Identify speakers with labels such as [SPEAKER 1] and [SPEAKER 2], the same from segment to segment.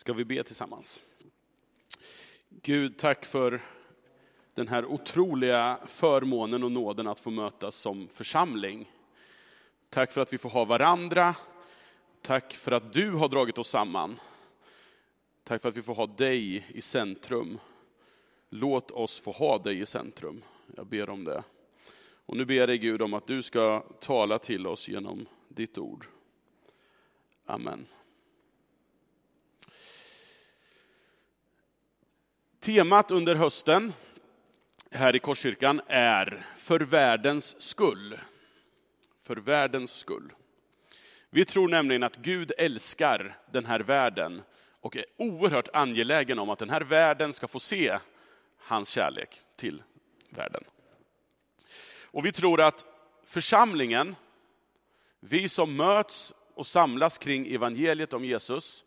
[SPEAKER 1] Ska vi be tillsammans? Gud, tack för den här otroliga förmånen och nåden att få mötas som församling. Tack för att vi får ha varandra. Tack för att du har dragit oss samman. Tack för att vi får ha dig i centrum. Låt oss få ha dig i centrum. Jag ber om det. Och nu ber jag dig Gud om att du ska tala till oss genom ditt ord. Amen. Temat under hösten här i Korskyrkan är För världens skull. För världens skull. Vi tror nämligen att Gud älskar den här världen och är oerhört angelägen om att den här världen ska få se hans kärlek till världen. Och vi tror att församlingen, vi som möts och samlas kring evangeliet om Jesus,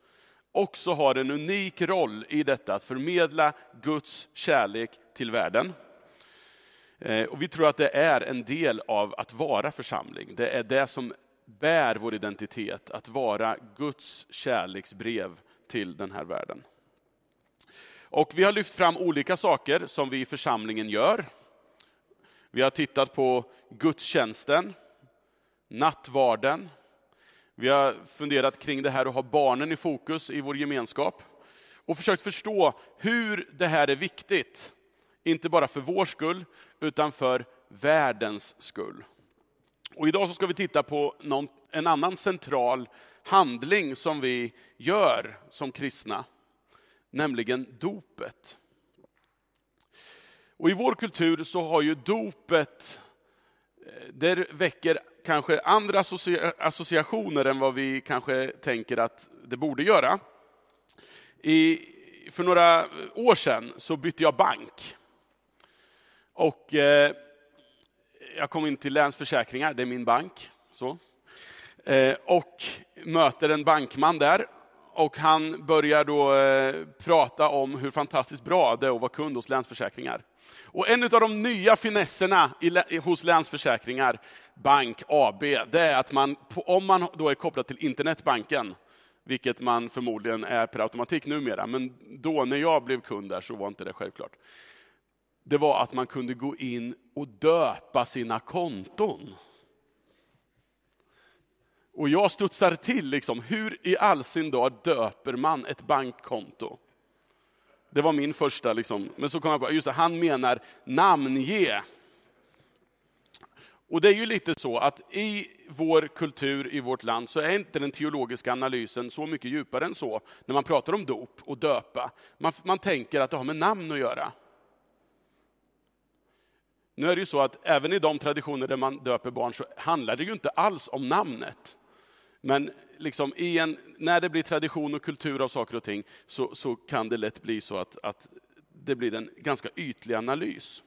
[SPEAKER 1] också har en unik roll i detta att förmedla Guds kärlek till världen. Eh, och vi tror att det är en del av att vara församling. Det är det som bär vår identitet, att vara Guds kärleksbrev till den här världen. Och vi har lyft fram olika saker som vi i församlingen gör. Vi har tittat på gudstjänsten, nattvarden. Vi har funderat kring det här att ha barnen i fokus i vår gemenskap. Och försökt förstå hur det här är viktigt. Inte bara för vår skull, utan för världens skull. Och idag så ska vi titta på någon, en annan central handling som vi gör som kristna, nämligen dopet. Och I vår kultur så har ju dopet, eh, det väcker kanske andra associationer än vad vi kanske tänker att det borde göra. I, för några år sedan så bytte jag bank. Och eh, jag kom in till Länsförsäkringar, det är min bank. Så. Eh, och möter en bankman där. Och han börjar då eh, prata om hur fantastiskt bra det är att vara kund hos Länsförsäkringar. Och en av de nya finesserna i, hos Länsförsäkringar Bank AB, det är att man, om man då är kopplad till internetbanken, vilket man förmodligen är per automatik numera, men då när jag blev kund där så var inte det självklart. Det var att man kunde gå in och döpa sina konton. Och jag studsar till, liksom, hur i all sin dag döper man ett bankkonto? Det var min första, liksom. men så kom jag på, just det, han menar namnge. Och det är ju lite så att i vår kultur, i vårt land, så är inte den teologiska analysen så mycket djupare än så, när man pratar om dop och döpa. Man, man tänker att det har med namn att göra. Nu är det ju så att även i de traditioner där man döper barn så handlar det ju inte alls om namnet. Men liksom i en, när det blir tradition och kultur av saker och ting så, så kan det lätt bli så att, att det blir en ganska ytlig analys.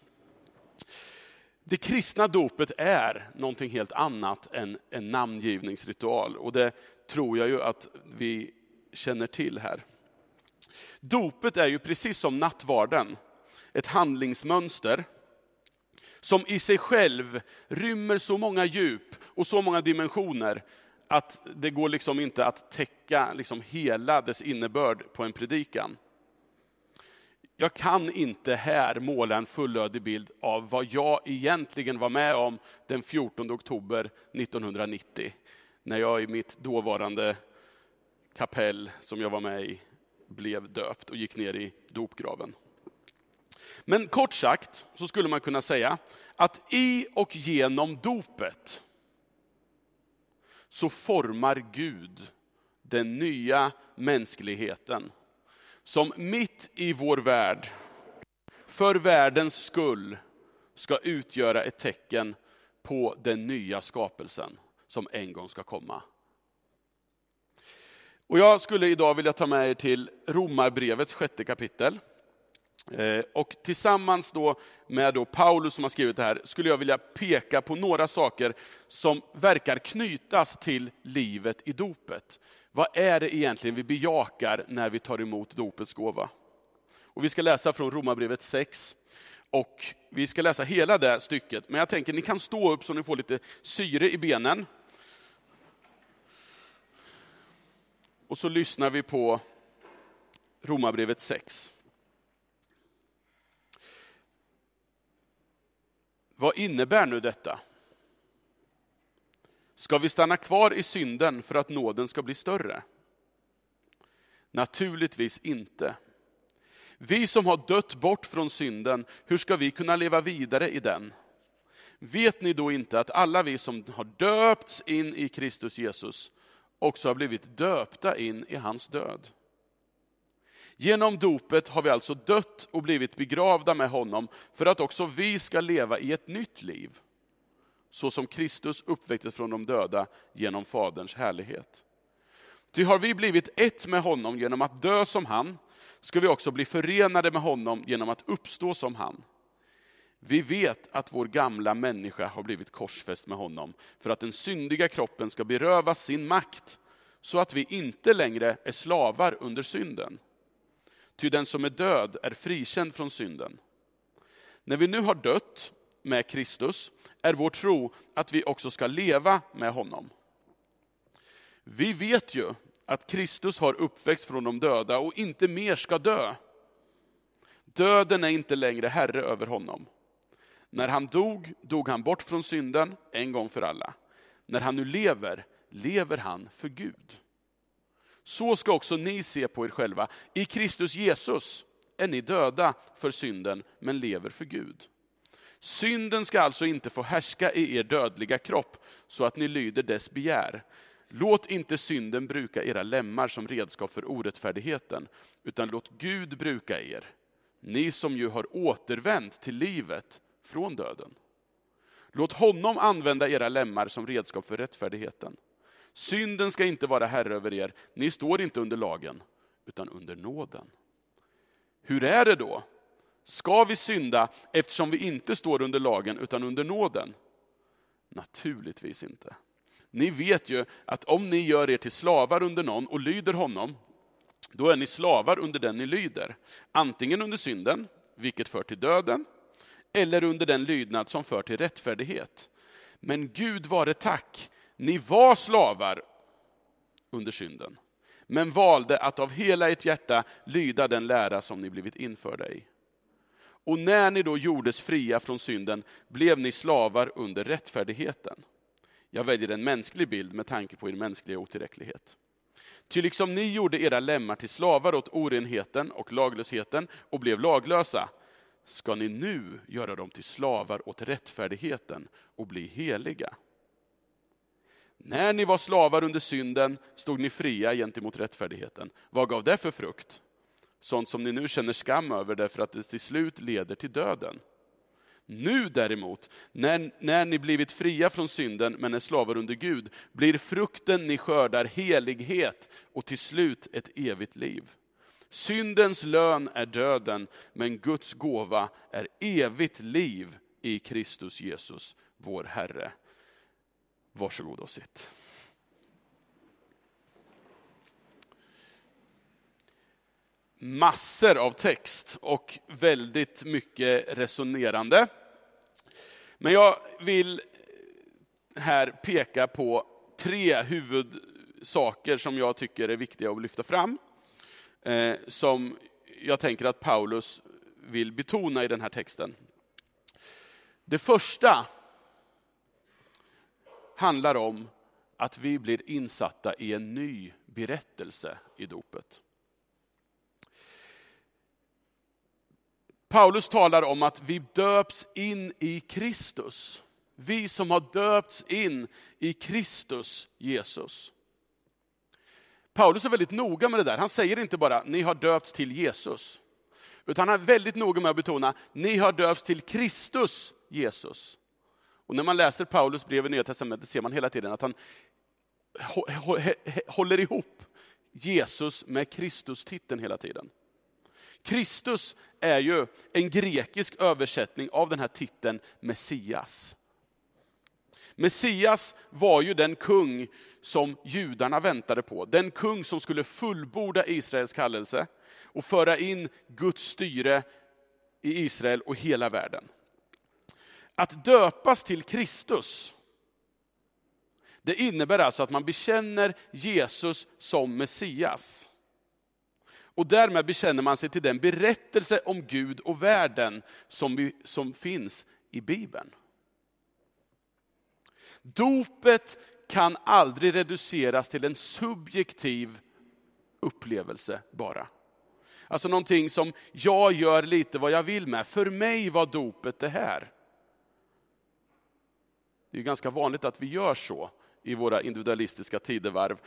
[SPEAKER 1] Det kristna dopet är någonting helt annat än en namngivningsritual och det tror jag ju att vi känner till här. Dopet är ju precis som nattvarden ett handlingsmönster som i sig själv rymmer så många djup och så många dimensioner att det går liksom inte att täcka liksom hela dess innebörd på en predikan. Jag kan inte här måla en fullödig bild av vad jag egentligen var med om den 14 oktober 1990, när jag i mitt dåvarande kapell som jag var med i blev döpt och gick ner i dopgraven. Men kort sagt så skulle man kunna säga att i och genom dopet så formar Gud den nya mänskligheten som mitt i vår värld, för världens skull, ska utgöra ett tecken på den nya skapelsen som en gång ska komma. Och jag skulle idag vilja ta med er till Romarbrevets sjätte kapitel. Eh, och tillsammans då med då Paulus som har skrivit det här, skulle jag vilja peka på några saker som verkar knytas till livet i dopet. Vad är det egentligen vi bejakar när vi tar emot dopets gåva? Och vi ska läsa från Romarbrevet 6. Och vi ska läsa hela det stycket, men jag tänker ni kan stå upp så ni får lite syre i benen. Och så lyssnar vi på Romarbrevet 6. Vad innebär nu detta? Ska vi stanna kvar i synden för att nåden ska bli större? Naturligtvis inte. Vi som har dött bort från synden, hur ska vi kunna leva vidare i den? Vet ni då inte att alla vi som har döpts in i Kristus Jesus också har blivit döpta in i hans död? Genom dopet har vi alltså dött och blivit begravda med honom för att också vi ska leva i ett nytt liv. Så som Kristus uppväcktes från de döda genom Faderns härlighet. Ty har vi blivit ett med honom genom att dö som han, ska vi också bli förenade med honom genom att uppstå som han. Vi vet att vår gamla människa har blivit korsfäst med honom för att den syndiga kroppen ska berövas sin makt, så att vi inte längre är slavar under synden. Ty den som är död är frikänd från synden. När vi nu har dött med Kristus är vår tro att vi också ska leva med honom. Vi vet ju att Kristus har uppväxt från de döda och inte mer ska dö. Döden är inte längre herre över honom. När han dog, dog han bort från synden en gång för alla. När han nu lever, lever han för Gud. Så ska också ni se på er själva. I Kristus Jesus är ni döda för synden, men lever för Gud. Synden ska alltså inte få härska i er dödliga kropp, så att ni lyder dess begär. Låt inte synden bruka era lemmar som redskap för orättfärdigheten, utan låt Gud bruka er, ni som ju har återvänt till livet från döden. Låt honom använda era lemmar som redskap för rättfärdigheten. Synden ska inte vara herre över er, ni står inte under lagen, utan under nåden. Hur är det då? Ska vi synda eftersom vi inte står under lagen utan under nåden? Naturligtvis inte. Ni vet ju att om ni gör er till slavar under någon och lyder honom, då är ni slavar under den ni lyder. Antingen under synden, vilket för till döden, eller under den lydnad som för till rättfärdighet. Men Gud vare tack, ni var slavar under synden, men valde att av hela ert hjärta lyda den lära som ni blivit införda i. Och när ni då gjordes fria från synden blev ni slavar under rättfärdigheten. Jag väljer en mänsklig bild med tanke på er mänskliga otillräcklighet. Ty liksom ni gjorde era lemmar till slavar åt orenheten och laglösheten och blev laglösa, ska ni nu göra dem till slavar åt rättfärdigheten och bli heliga. När ni var slavar under synden stod ni fria gentemot rättfärdigheten. Vad gav det för frukt? Sånt som ni nu känner skam över därför att det till slut leder till döden. Nu däremot, när, när ni blivit fria från synden men är slavar under Gud, blir frukten ni skördar helighet och till slut ett evigt liv. Syndens lön är döden, men Guds gåva är evigt liv i Kristus Jesus, vår Herre. Varsågod och sitt. Massor av text och väldigt mycket resonerande. Men jag vill här peka på tre huvudsaker som jag tycker är viktiga att lyfta fram. Eh, som jag tänker att Paulus vill betona i den här texten. Det första handlar om att vi blir insatta i en ny berättelse i dopet. Paulus talar om att vi döps in i Kristus. Vi som har döpts in i Kristus Jesus. Paulus är väldigt noga med det där. Han säger inte bara ni har döpts till Jesus. Utan han är väldigt noga med att betona ni har döpts till Kristus Jesus. Och när man läser Paulus brev i Nya Testamentet ser man hela tiden att han håller ihop Jesus med Kristus-titeln hela tiden. Kristus är ju en grekisk översättning av den här titeln Messias. Messias var ju den kung som judarna väntade på. Den kung som skulle fullborda Israels kallelse och föra in Guds styre i Israel och hela världen. Att döpas till Kristus, det innebär alltså att man bekänner Jesus som Messias. Och därmed bekänner man sig till den berättelse om Gud och världen som, vi, som finns i Bibeln. Dopet kan aldrig reduceras till en subjektiv upplevelse bara. Alltså någonting som jag gör lite vad jag vill med. För mig var dopet det här. Det är ganska vanligt att vi gör så i våra individualistiska tidevarv.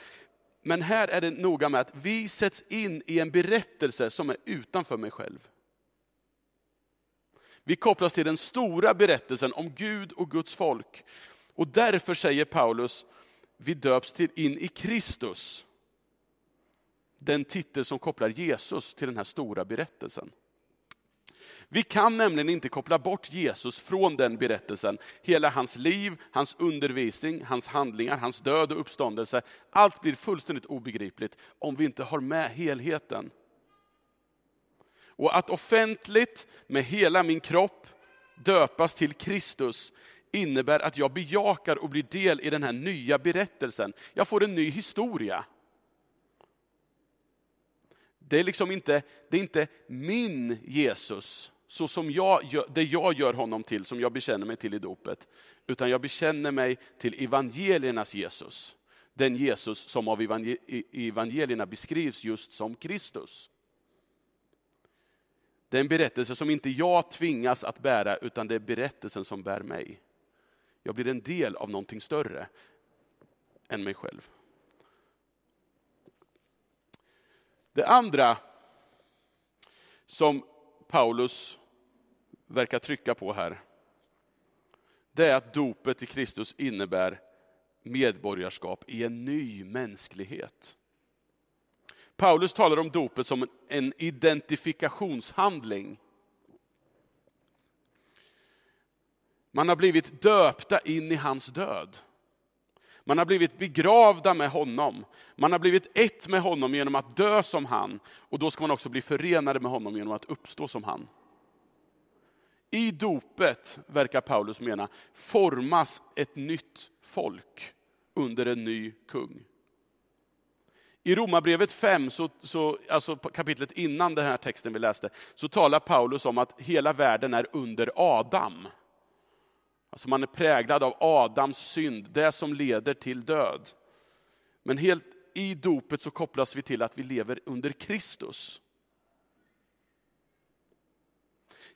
[SPEAKER 1] Men här är det noga med att vi sätts in i en berättelse som är utanför mig själv. Vi kopplas till den stora berättelsen om Gud och Guds folk. Och därför säger Paulus, vi döps till in i Kristus. Den titel som kopplar Jesus till den här stora berättelsen. Vi kan nämligen inte koppla bort Jesus från den berättelsen. Hela hans liv, hans undervisning, hans handlingar, hans död och uppståndelse. Allt blir fullständigt obegripligt om vi inte har med helheten. Och att offentligt med hela min kropp döpas till Kristus innebär att jag bejakar och blir del i den här nya berättelsen. Jag får en ny historia. Det är liksom inte, det är inte min Jesus, så som jag, det jag gör honom till, som jag bekänner mig till i dopet. Utan jag bekänner mig till evangeliernas Jesus. Den Jesus som av evangelierna beskrivs just som Kristus. Det är en berättelse som inte jag tvingas att bära, utan det är berättelsen som bär mig. Jag blir en del av någonting större än mig själv. Det andra som Paulus verkar trycka på här, det är att dopet i Kristus innebär medborgarskap i en ny mänsklighet. Paulus talar om dopet som en identifikationshandling. Man har blivit döpta in i hans död. Man har blivit begravda med honom. Man har blivit ett med honom genom att dö som han. Och då ska man också bli förenade med honom genom att uppstå som han. I dopet, verkar Paulus mena, formas ett nytt folk under en ny kung. I Romarbrevet 5, så, så, alltså kapitlet innan den här texten vi läste, så talar Paulus om att hela världen är under Adam. Alltså man är präglad av Adams synd, det som leder till död. Men helt i dopet så kopplas vi till att vi lever under Kristus.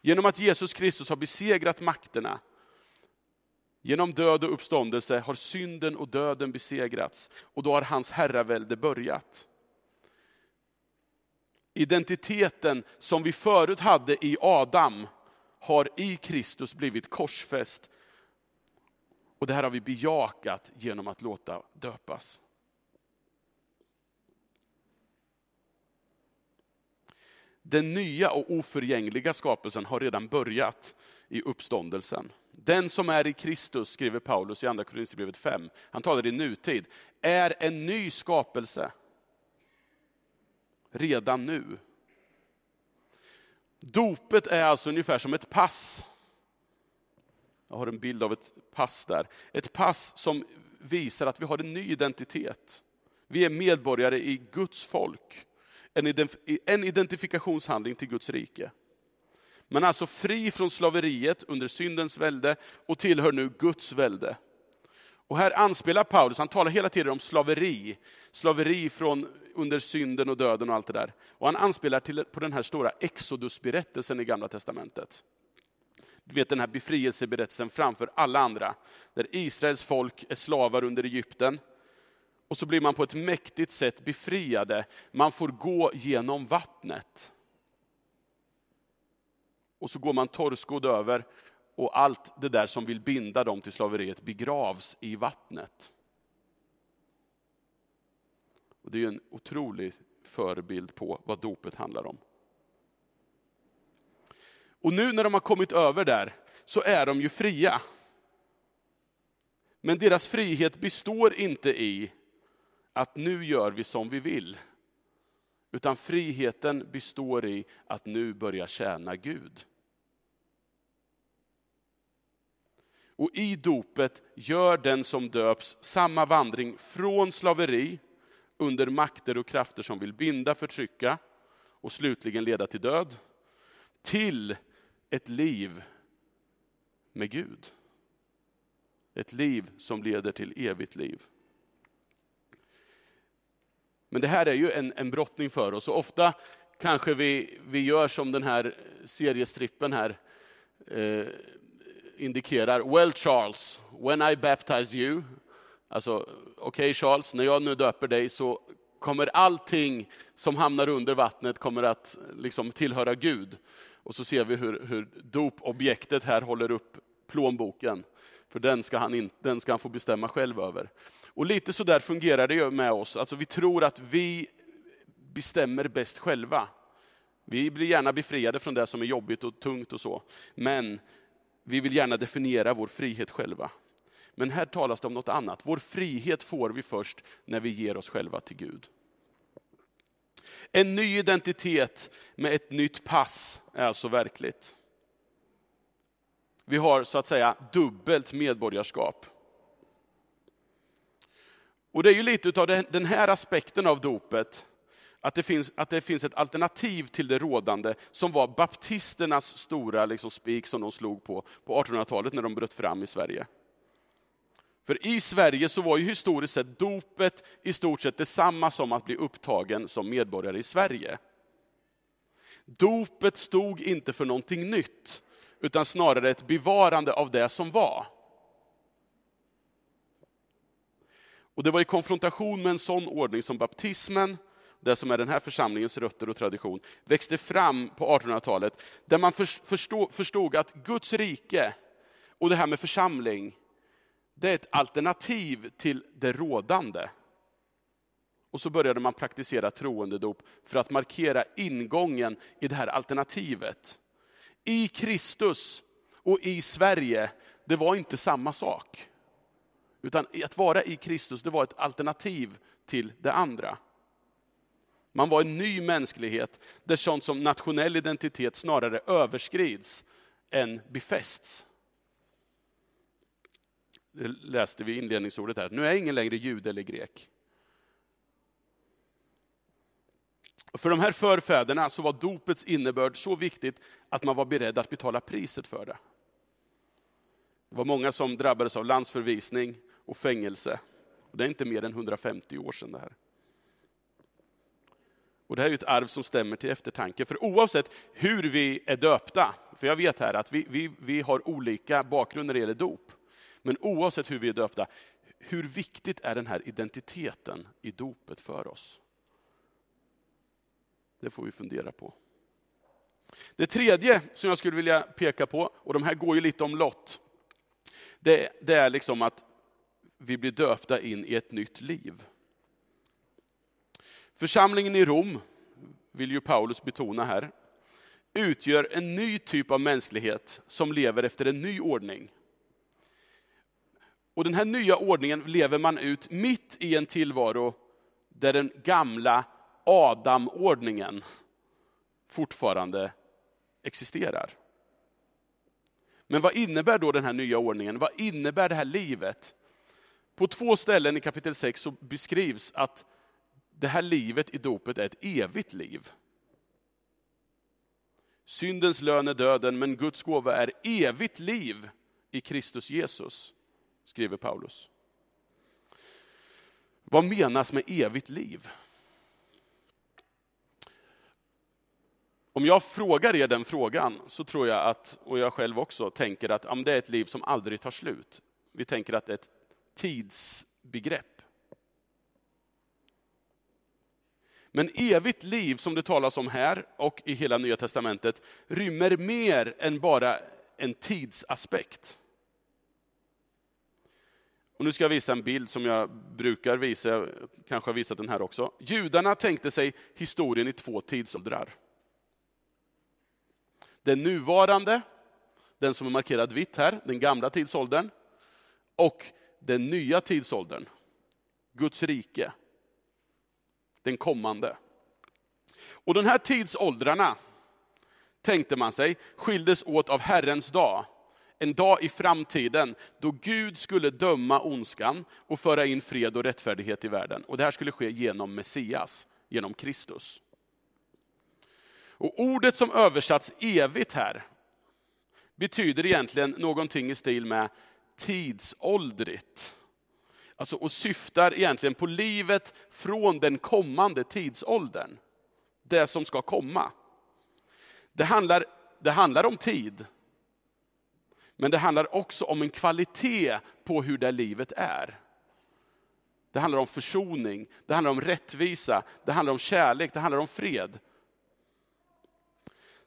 [SPEAKER 1] Genom att Jesus Kristus har besegrat makterna, genom död och uppståndelse har synden och döden besegrats och då har hans herravälde börjat. Identiteten som vi förut hade i Adam har i Kristus blivit korsfäst och det här har vi bejakat genom att låta döpas. Den nya och oförgängliga skapelsen har redan börjat i uppståndelsen. Den som är i Kristus, skriver Paulus i andra Korinthierbrevet 5, han talar i nutid, är en ny skapelse. Redan nu. Dopet är alltså ungefär som ett pass jag har en bild av ett pass där. Ett pass som visar att vi har en ny identitet. Vi är medborgare i Guds folk. En identifikationshandling till Guds rike. Man är alltså fri från slaveriet under syndens välde och tillhör nu Guds välde. Och här anspelar Paulus, han talar hela tiden om slaveri. Slaveri från under synden och döden och allt det där. Och han anspelar till, på den här stora exodusberättelsen i Gamla Testamentet. Du vet den här befrielseberättelsen framför alla andra. Där Israels folk är slavar under Egypten. Och så blir man på ett mäktigt sätt befriade. Man får gå genom vattnet. Och så går man torrskodd över och allt det där som vill binda dem till slaveriet begravs i vattnet. Och det är en otrolig förebild på vad dopet handlar om. Och nu när de har kommit över där så är de ju fria. Men deras frihet består inte i att nu gör vi som vi vill. Utan friheten består i att nu börja tjäna Gud. Och i dopet gör den som döps samma vandring från slaveri under makter och krafter som vill binda, förtrycka och slutligen leda till död, till ett liv med Gud. Ett liv som leder till evigt liv. Men det här är ju en, en brottning för oss och ofta kanske vi, vi gör som den här seriestrippen här eh, indikerar. Well Charles, when I baptize you, alltså okej okay, Charles, när jag nu döper dig så kommer allting som hamnar under vattnet kommer att liksom tillhöra Gud. Och så ser vi hur, hur dopobjektet här håller upp plånboken. För den ska, han in, den ska han få bestämma själv över. Och lite så där fungerar det ju med oss. Alltså vi tror att vi bestämmer bäst själva. Vi blir gärna befriade från det som är jobbigt och tungt och så. Men vi vill gärna definiera vår frihet själva. Men här talas det om något annat. Vår frihet får vi först när vi ger oss själva till Gud. En ny identitet med ett nytt pass är alltså verkligt. Vi har så att säga dubbelt medborgarskap. Och det är ju lite av den här aspekten av dopet, att det finns, att det finns ett alternativ till det rådande, som var baptisternas stora liksom, spik som de slog på på 1800-talet när de bröt fram i Sverige. För i Sverige så var ju historiskt sett dopet i stort sett detsamma som att bli upptagen som medborgare i Sverige. Dopet stod inte för någonting nytt, utan snarare ett bevarande av det som var. Och Det var i konfrontation med en sån ordning som baptismen, det som är den här församlingens rötter och tradition, växte fram på 1800-talet, där man förstod, förstod att Guds rike och det här med församling, det är ett alternativ till det rådande. Och så började man praktisera troendedop för att markera ingången i det här alternativet. I Kristus och i Sverige, det var inte samma sak. Utan att vara i Kristus, det var ett alternativ till det andra. Man var en ny mänsklighet där sånt som nationell identitet snarare överskrids än befästs. Det läste vi inledningsordet här. Nu är ingen längre jude eller grek. För de här förfäderna så var dopets innebörd så viktigt att man var beredd att betala priset för det. Det var många som drabbades av landsförvisning och fängelse. Det är inte mer än 150 år sedan det här. Och Det här är ett arv som stämmer till eftertanke. För oavsett hur vi är döpta, för jag vet här att vi, vi, vi har olika bakgrund när det gäller dop. Men oavsett hur vi är döpta, hur viktigt är den här identiteten i dopet för oss? Det får vi fundera på. Det tredje som jag skulle vilja peka på, och de här går ju lite om lott, det, det är liksom att vi blir döpta in i ett nytt liv. Församlingen i Rom, vill ju Paulus betona här, utgör en ny typ av mänsklighet som lever efter en ny ordning. Och den här nya ordningen lever man ut mitt i en tillvaro där den gamla Adam-ordningen fortfarande existerar. Men vad innebär då den här nya ordningen? Vad innebär det här livet? På två ställen i kapitel 6 så beskrivs att det här livet i dopet är ett evigt liv. Syndens lön är döden, men Guds gåva är evigt liv i Kristus Jesus, skriver Paulus. Vad menas med evigt liv? Om jag frågar er den frågan så tror jag att, och jag själv också, tänker att ja, det är ett liv som aldrig tar slut. Vi tänker att det är ett tidsbegrepp. Men evigt liv som det talas om här och i hela Nya Testamentet rymmer mer än bara en tidsaspekt. Och nu ska jag visa en bild som jag brukar visa, jag kanske har visat den här också. Judarna tänkte sig historien i två tidsåldrar. Den nuvarande, den som är markerad vitt här, den gamla tidsåldern. Och den nya tidsåldern, Guds rike, den kommande. Och de här tidsåldrarna, tänkte man sig, skildes åt av Herrens dag. En dag i framtiden då Gud skulle döma ondskan och föra in fred och rättfärdighet i världen. Och det här skulle ske genom Messias, genom Kristus. Och ordet som översatts evigt här betyder egentligen någonting i stil med tidsåldrigt. Alltså, och syftar egentligen på livet från den kommande tidsåldern. Det som ska komma. Det handlar, det handlar om tid. Men det handlar också om en kvalitet på hur det livet är. Det handlar om försoning, det handlar om rättvisa, det handlar om kärlek, det handlar om fred.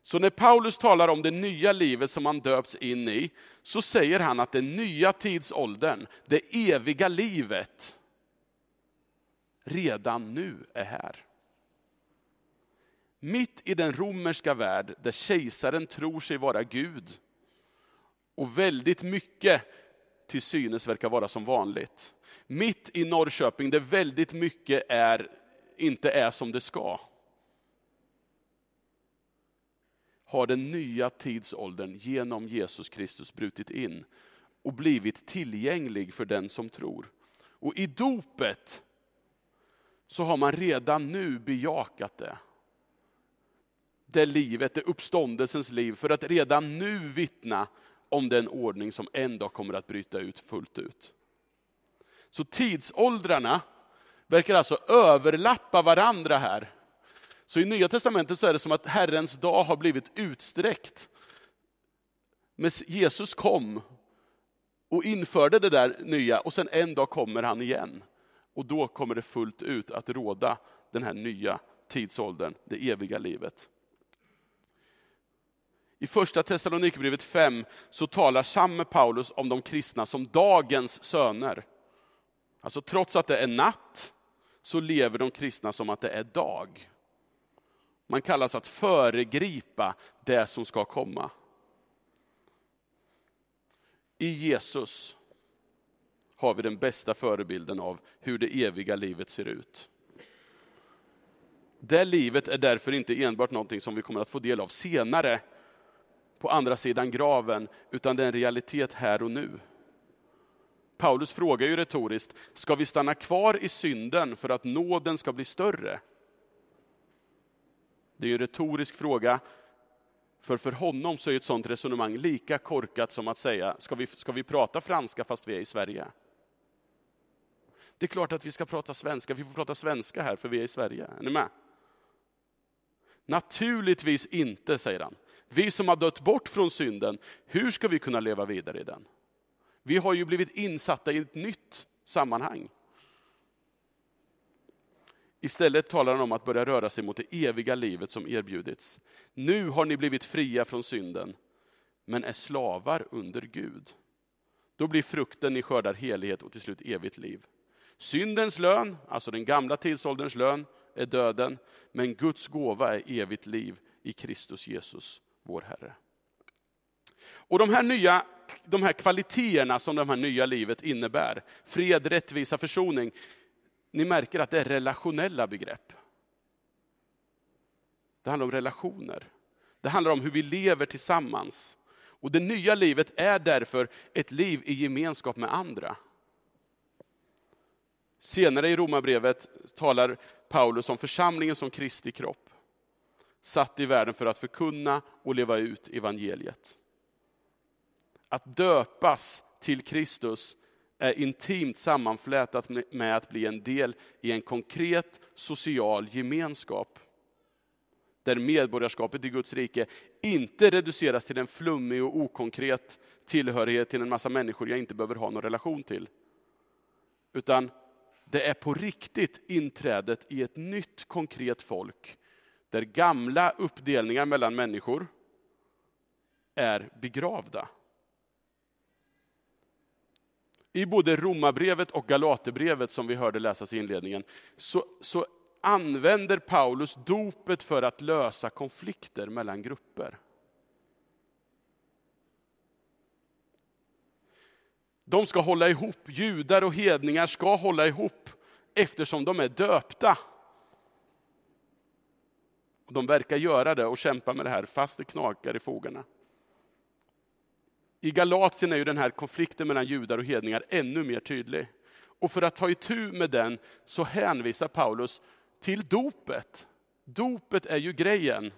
[SPEAKER 1] Så när Paulus talar om det nya livet som han döpts in i, så säger han att den nya tidsåldern, det eviga livet, redan nu är här. Mitt i den romerska värld där kejsaren tror sig vara Gud och väldigt mycket till synes verkar vara som vanligt. Mitt i Norrköping där väldigt mycket är, inte är som det ska. Har den nya tidsåldern genom Jesus Kristus brutit in och blivit tillgänglig för den som tror. Och i dopet så har man redan nu bejakat det. Det livet, det uppståndelsens liv, för att redan nu vittna om den ordning som en dag kommer att bryta ut fullt ut. Så tidsåldrarna verkar alltså överlappa varandra här. Så i Nya Testamentet så är det som att Herrens dag har blivit utsträckt. Men Jesus kom och införde det där nya och sen en dag kommer han igen. Och då kommer det fullt ut att råda den här nya tidsåldern, det eviga livet. I första Thessalonikerbrevet 5 så talar samme Paulus om de kristna som dagens söner. Alltså trots att det är natt så lever de kristna som att det är dag. Man kallas att föregripa det som ska komma. I Jesus har vi den bästa förebilden av hur det eviga livet ser ut. Det livet är därför inte enbart någonting som vi kommer att få del av senare, på andra sidan graven, utan det är en realitet här och nu. Paulus frågar ju retoriskt, ska vi stanna kvar i synden för att nåden ska bli större? Det är en retorisk fråga, för för honom så är ett sådant resonemang lika korkat som att säga, ska vi, ska vi prata franska fast vi är i Sverige? Det är klart att vi ska prata svenska, vi får prata svenska här för vi är i Sverige. Är ni med? Naturligtvis inte, säger han. Vi som har dött bort från synden, hur ska vi kunna leva vidare i den? Vi har ju blivit insatta i ett nytt sammanhang. Istället talar han om att börja röra sig mot det eviga livet som erbjudits. Nu har ni blivit fria från synden, men är slavar under Gud. Då blir frukten ni skördar helighet och till slut evigt liv. Syndens lön, alltså den gamla tidsålderns lön, är döden, men Guds gåva är evigt liv i Kristus Jesus, vår Herre. Och de här, nya, de här kvaliteterna som det här nya livet innebär, fred, rättvisa, försoning, ni märker att det är relationella begrepp. Det handlar om relationer. Det handlar om hur vi lever tillsammans. Och det nya livet är därför ett liv i gemenskap med andra. Senare i Romarbrevet talar Paulus om församlingen som Kristi kropp, satt i världen för att förkunna och leva ut evangeliet. Att döpas till Kristus är intimt sammanflätat med att bli en del i en konkret social gemenskap. Där medborgarskapet i Guds rike inte reduceras till en flummig och okonkret tillhörighet till en massa människor jag inte behöver ha någon relation till. Utan det är på riktigt inträdet i ett nytt konkret folk, där gamla uppdelningar mellan människor är begravda. I både Romarbrevet och Galaterbrevet som vi hörde läsas i inledningen, så, så använder Paulus dopet för att lösa konflikter mellan grupper. De ska hålla ihop, judar och hedningar ska hålla ihop eftersom de är döpta. De verkar göra det och kämpa med det här fast det knakar i fogarna. I Galatien är ju den här konflikten mellan judar och hedningar ännu mer tydlig. Och för att ta itu med den så hänvisar Paulus till dopet. Dopet är ju grejen.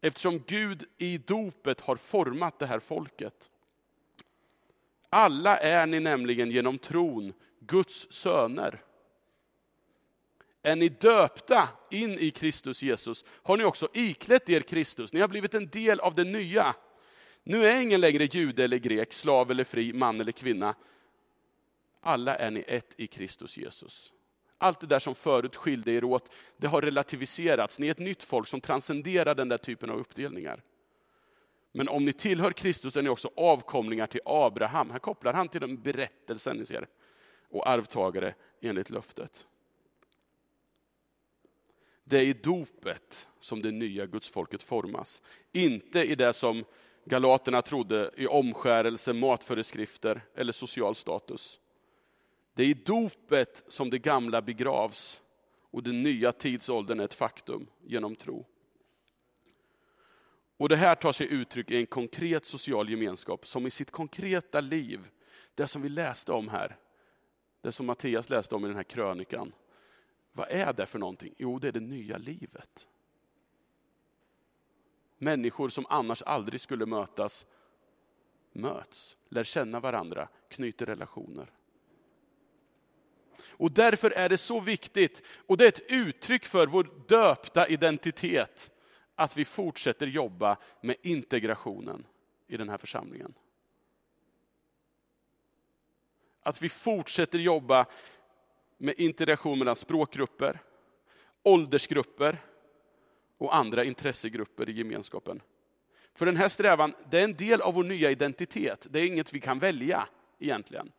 [SPEAKER 1] Eftersom Gud i dopet har format det här folket. Alla är ni nämligen genom tron Guds söner. Är ni döpta in i Kristus Jesus har ni också iklätt er Kristus. Ni har blivit en del av det nya. Nu är ingen längre jude eller grek, slav eller fri, man eller kvinna. Alla är ni ett i Kristus Jesus. Allt det där som förut skilde er åt, det har relativiserats. Ni är ett nytt folk som transcenderar den där typen av uppdelningar. Men om ni tillhör Kristus är ni också avkomlingar till Abraham. Här kopplar han till den berättelsen ni ser. Och arvtagare enligt löftet. Det är i dopet som det nya gudsfolket formas. Inte i det som galaterna trodde i omskärelse, matföreskrifter eller social status. Det är i dopet som det gamla begravs och den nya tidsåldern är ett faktum genom tro. Och Det här tar sig uttryck i en konkret social gemenskap som i sitt konkreta liv, det som vi läste om här, det som Mattias läste om i den här krönikan. Vad är det för någonting? Jo, det är det nya livet. Människor som annars aldrig skulle mötas, möts, lär känna varandra, knyter relationer. Och därför är det så viktigt, och det är ett uttryck för vår döpta identitet, att vi fortsätter jobba med integrationen i den här församlingen. Att vi fortsätter jobba med interaktion mellan språkgrupper, åldersgrupper och andra intressegrupper i gemenskapen. För den här strävan, det är en del av vår nya identitet. Det är inget vi kan välja egentligen.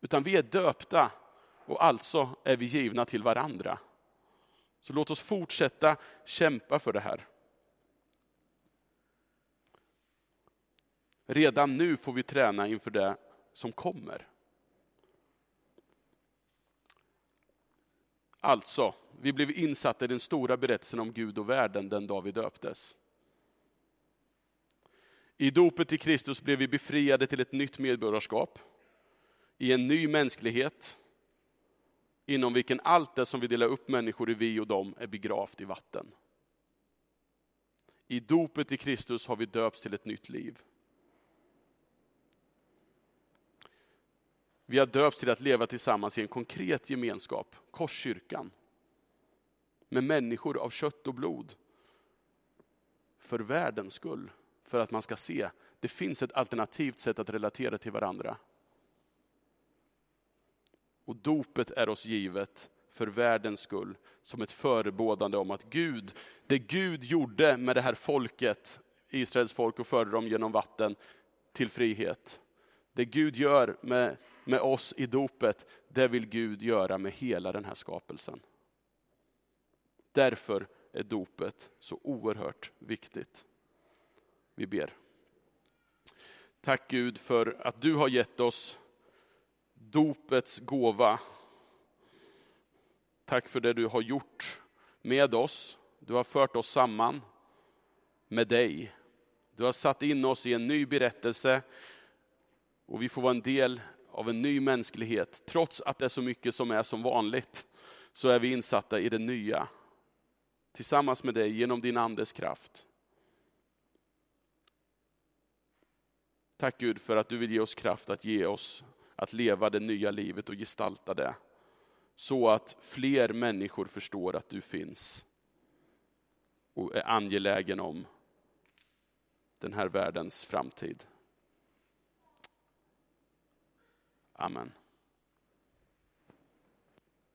[SPEAKER 1] Utan vi är döpta och alltså är vi givna till varandra. Så låt oss fortsätta kämpa för det här. Redan nu får vi träna inför det som kommer. Alltså, vi blev insatta i den stora berättelsen om Gud och världen den dag vi döptes. I dopet till Kristus blev vi befriade till ett nytt medborgarskap, i en ny mänsklighet, inom vilken allt det som vi delar upp människor i vi och dem är begravt i vatten. I dopet i Kristus har vi döpts till ett nytt liv. Vi har döpts till att leva tillsammans i en konkret gemenskap, Korskyrkan. Med människor av kött och blod. För världens skull, för att man ska se, det finns ett alternativt sätt att relatera till varandra. Och dopet är oss givet för världens skull, som ett förebådande om att Gud, det Gud gjorde med det här folket, Israels folk och förde dem genom vatten till frihet. Det Gud gör med, med oss i dopet, det vill Gud göra med hela den här skapelsen. Därför är dopet så oerhört viktigt. Vi ber. Tack Gud för att du har gett oss dopets gåva. Tack för det du har gjort med oss. Du har fört oss samman med dig. Du har satt in oss i en ny berättelse och vi får vara en del av en ny mänsklighet. Trots att det är så mycket som är som vanligt så är vi insatta i det nya. Tillsammans med dig genom din andes kraft. Tack Gud för att du vill ge oss kraft att ge oss att leva det nya livet och gestalta det. Så att fler människor förstår att du finns och är angelägen om den här världens framtid. Amen.